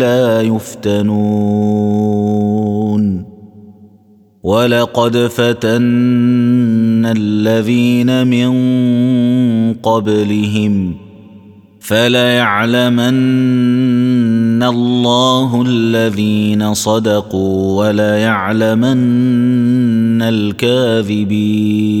لا يفتنون. ولقد فتنا الذين من قبلهم فليعلمن الله الذين صدقوا وليعلمن الكاذبين.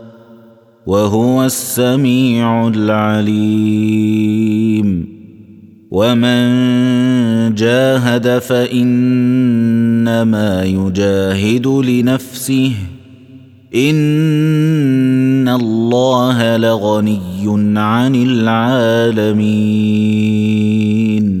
وهو السميع العليم. ومن جاهد فإنما يجاهد لنفسه. إن الله لغني عن العالمين.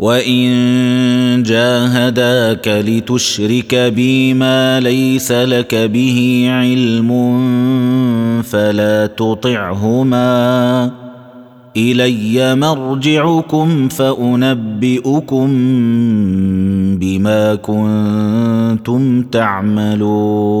وان جاهداك لتشرك بي ما ليس لك به علم فلا تطعهما الي مرجعكم فانبئكم بما كنتم تعملون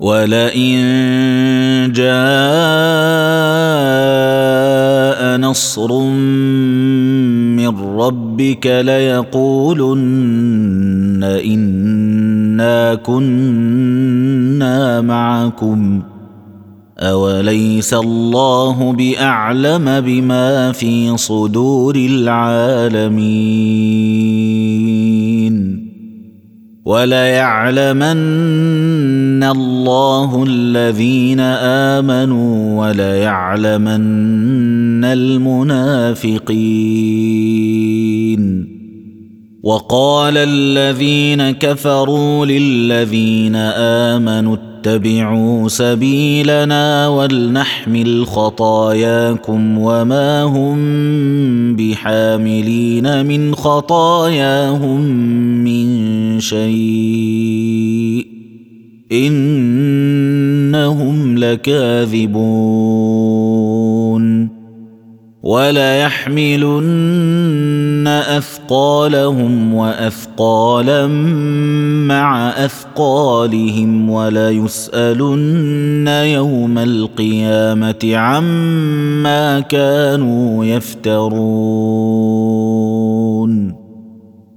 ولئن جاء نصر من ربك ليقولن انا كنا معكم اوليس الله باعلم بما في صدور العالمين وليعلمن الله الذين آمنوا وليعلمن المنافقين. وقال الذين كفروا للذين آمنوا اتبعوا سبيلنا ولنحمل خطاياكم وما هم بحاملين من خطاياهم من شيء إنهم لكاذبون وليحملن اثقالهم واثقالا مع اثقالهم وليسالن يوم القيامه عما كانوا يفترون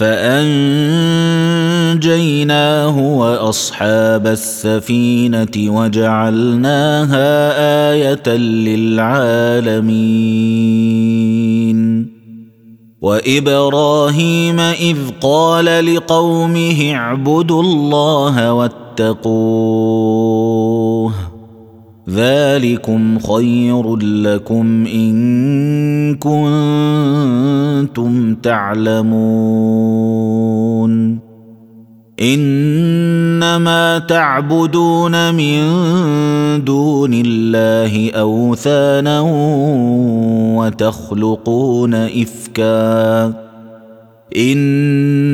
فأنجيناه وأصحاب السفينة وجعلناها آية للعالمين. وإبراهيم إذ قال لقومه اعبدوا الله واتقوه ذلكم خير لكم إن كنتم تعلمون. إنما تعبدون من دون الله أوثانا وتخلقون إفكا.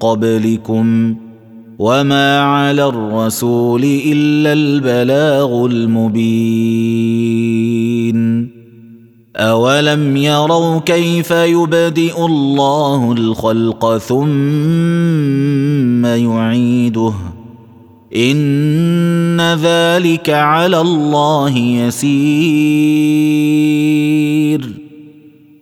قبلكم وما على الرسول إلا البلاغ المبين. أولم يروا كيف يبدئ الله الخلق ثم يعيده؟ إن ذلك على الله يسير.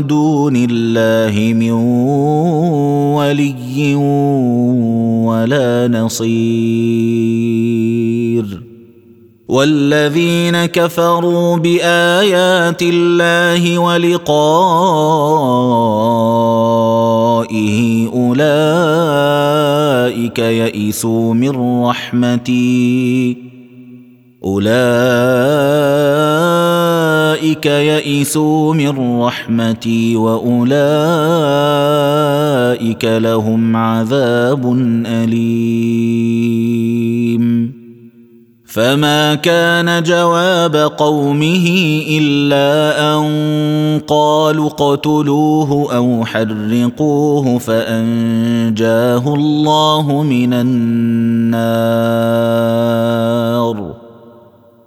دون الله من ولي ولا نصير. والذين كفروا بآيات الله ولقائه أولئك يئسوا من رحمتي. أولئك يئسوا من رحمتي وأولئك لهم عذاب أليم. فما كان جواب قومه إلا أن قالوا اقتلوه أو حرقوه فأنجاه الله من النار.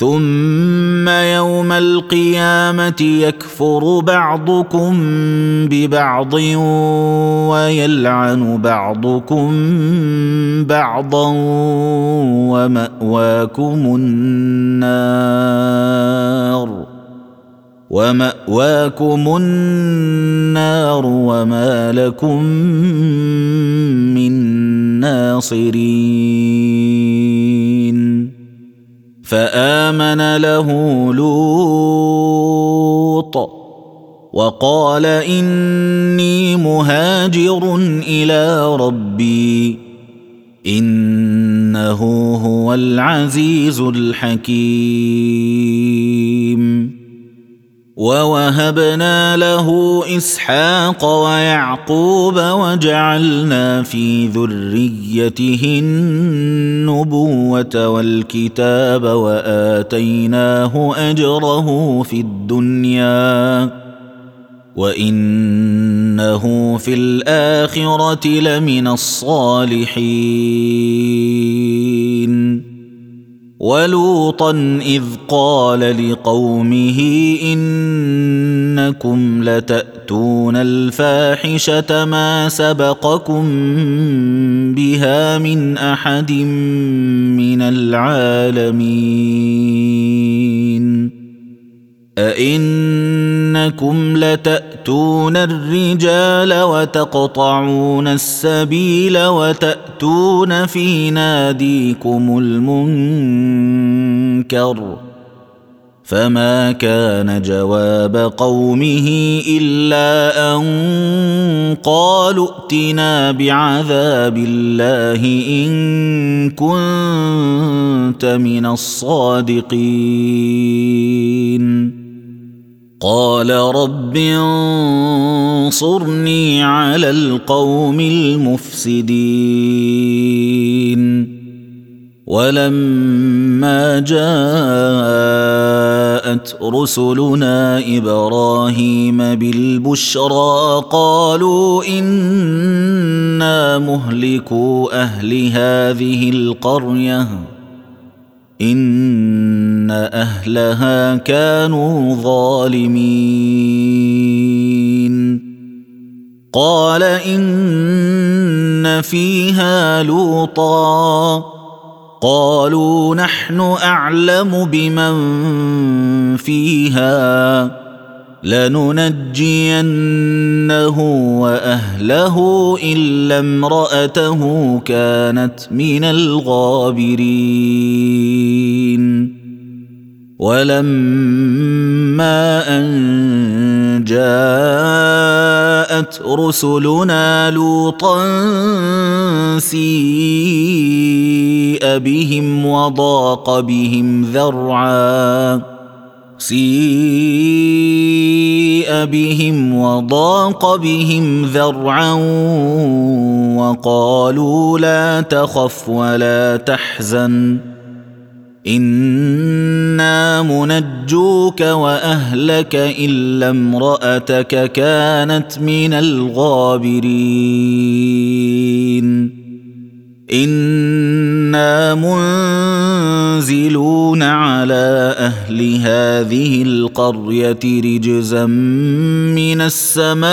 ثم يوم القيامة يكفر بعضكم ببعض ويلعن بعضكم بعضا ومأواكم النار ومأواكم النار وما لكم من ناصرين فآمن له لوط وقال إني مهاجر إلى ربي إنه هو العزيز الحكيم ووهبنا له إسحاق ويعقوب وجعلنا في ذريته النبوة والكتاب وآتيناه أجره في الدنيا وإنه في الآخرة لمن الصالحين. ولوطا إذ قال لقومه إنكم لتأتون الفاحشة ما سبقكم بها من أحد من العالمين. ائنكم لتأتون الرجال وتقطعون السبيل وتأتون في ناديكم المنكر فما كان جواب قومه إلا أن قالوا ائتنا بعذاب الله إن كنت من الصادقين قال رب انصرني على القوم المفسدين. ولما جاءت رسلنا إبراهيم بالبشرى قالوا إنا مهلكو أهل هذه القرية. إن أهلها كانوا ظالمين. قال إن فيها لوطا. قالوا نحن أعلم بمن فيها. لننجينه وأهله إلا امرأته كانت من الغابرين. ولما أن جاءت رسلنا لوطا سيء بهم وضاق بهم ذرعا سيء بهم وضاق بهم ذرعا وقالوا لا تخف ولا تحزن إنا منجوك وأهلك إلا امرأتك كانت من الغابرين أنا منزلون على أهل هذه القريه رجزا من السماء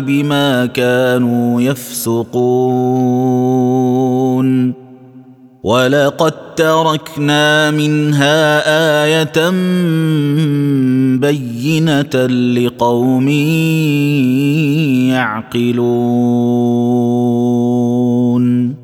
بما كانوا يفسقون ولقد تركنا منها إيه بينه لقوم يعقلون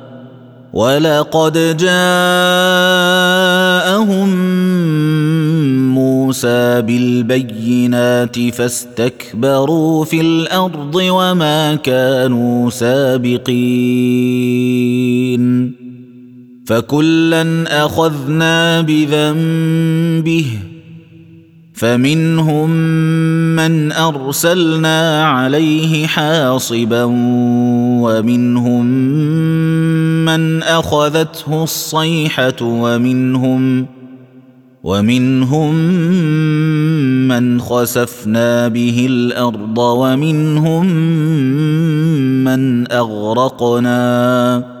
ولقد جاءهم موسى بالبينات فاستكبروا في الأرض وما كانوا سابقين. فكلا أخذنا بذنبه فمنهم من أرسلنا عليه حاصبا ومنهم من أخذته الصيحة ومنهم ومنهم من خسفنا به الأرض ومنهم من أغرقنا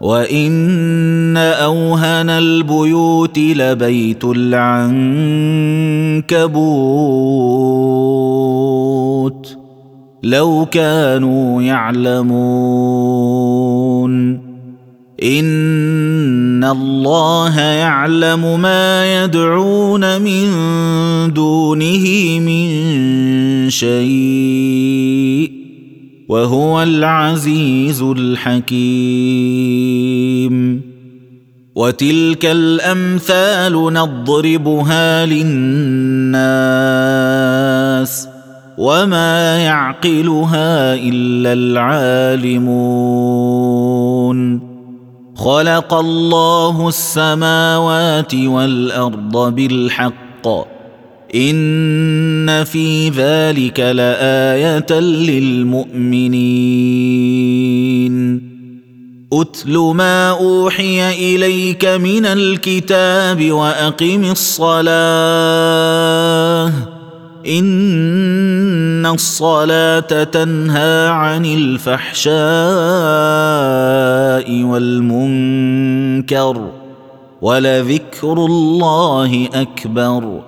وان اوهن البيوت لبيت العنكبوت لو كانوا يعلمون ان الله يعلم ما يدعون من دونه من شيء وهو العزيز الحكيم. وتلك الأمثال نضربها للناس وما يعقلها إلا العالمون. خلق الله السماوات والأرض بالحق. ان في ذلك لايه للمؤمنين. اتل ما اوحي اليك من الكتاب واقم الصلاه. ان الصلاه تنهى عن الفحشاء والمنكر. ولذكر الله اكبر.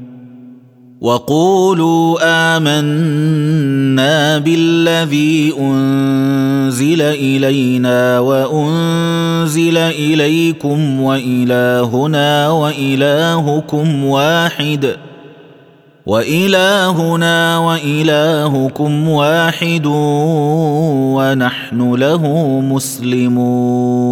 وقولوا آمنا بالذي أنزل إلينا وأنزل إليكم وإلهنا وإلهكم واحد وإلهنا وإلهكم واحد ونحن له مسلمون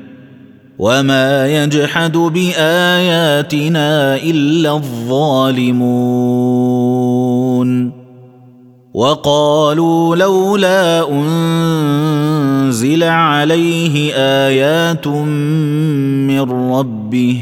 وما يجحد باياتنا الا الظالمون وقالوا لولا انزل عليه ايات من ربه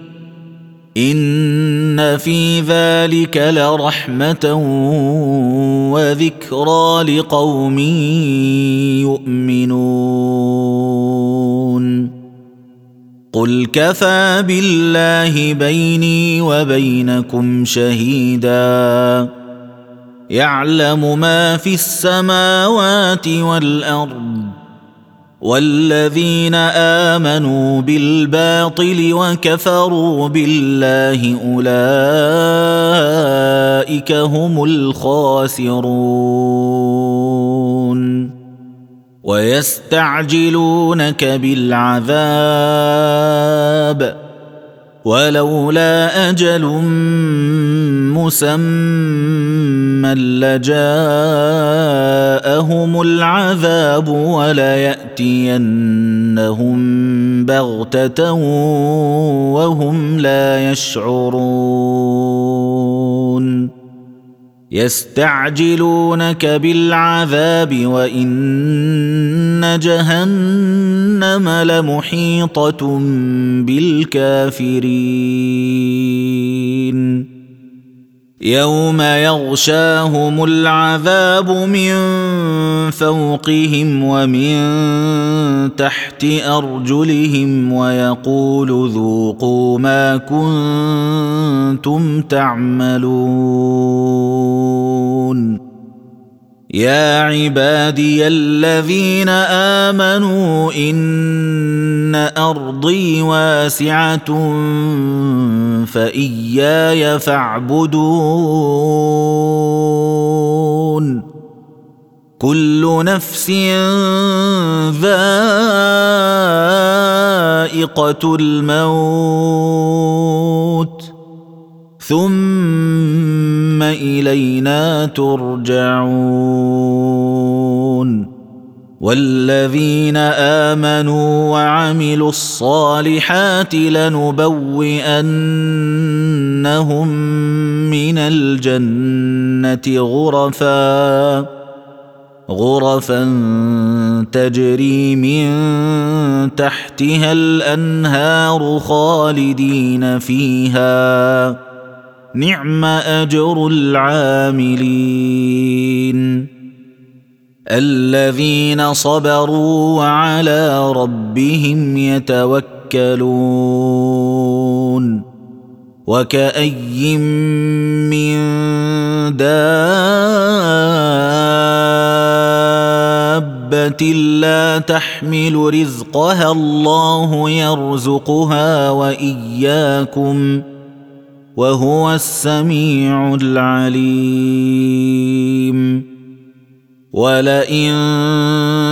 ان في ذلك لرحمه وذكرى لقوم يؤمنون. قل كفى بالله بيني وبينكم شهيدا. يعلم ما في السماوات والارض والذين آمنوا بالباطل وكفروا بالله أولئك هم الخاسرون. ويستعجلونك بالعذاب. ولولا أجل مسمى لجاءهم العذاب وليأتينهم بغتة وهم لا يشعرون. يستعجلونك بالعذاب وإن جهنم لمحيطة بالكافرين. يوم يغشاهم العذاب من فوقهم ومن تحت ارجلهم ويقول ذوقوا ما كنتم تعملون يا عبادي الذين آمنوا إن أرضي واسعة فإياي فاعبدون. كل نفس ذائقة الموت. ثم إلينا ترجعون. والذين آمنوا وعملوا الصالحات لنبوئنهم من الجنة غرفا غرفا تجري من تحتها الأنهار خالدين فيها. نعم أجر العاملين. الذين صبروا وعلى ربهم يتوكلون. وكأي من دابة لا تحمل رزقها الله يرزقها وإياكم ۖ. وهو السميع العليم. ولئن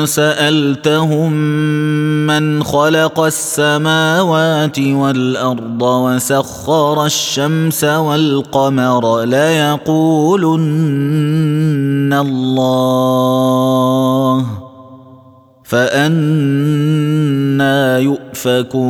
سالتهم من خلق السماوات والارض وسخر الشمس والقمر ليقولن الله فانا يؤفكون.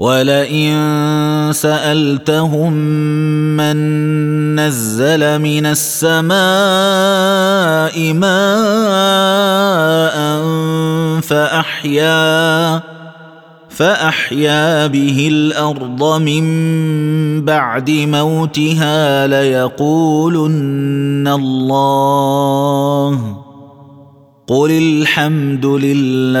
ولئن سألتهم من نزل من السماء ماء فأحيا فأحيا به الأرض من بعد موتها ليقولن الله. قل الحمد لله.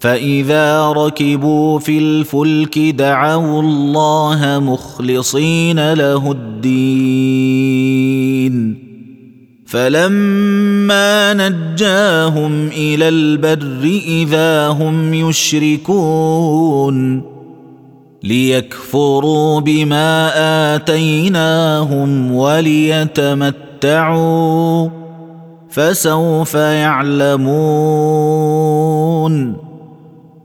فإذا ركبوا في الفلك دعوا الله مخلصين له الدين. فلما نجاهم إلى البر إذا هم يشركون ليكفروا بما آتيناهم وليتمتعوا فسوف يعلمون.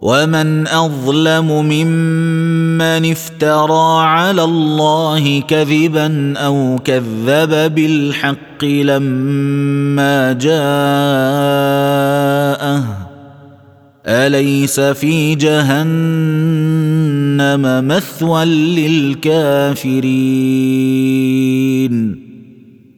ومن اظلم ممن افترى على الله كذبا أو كذب بالحق لما جاءه اليس في جهنم مثوى للكافرين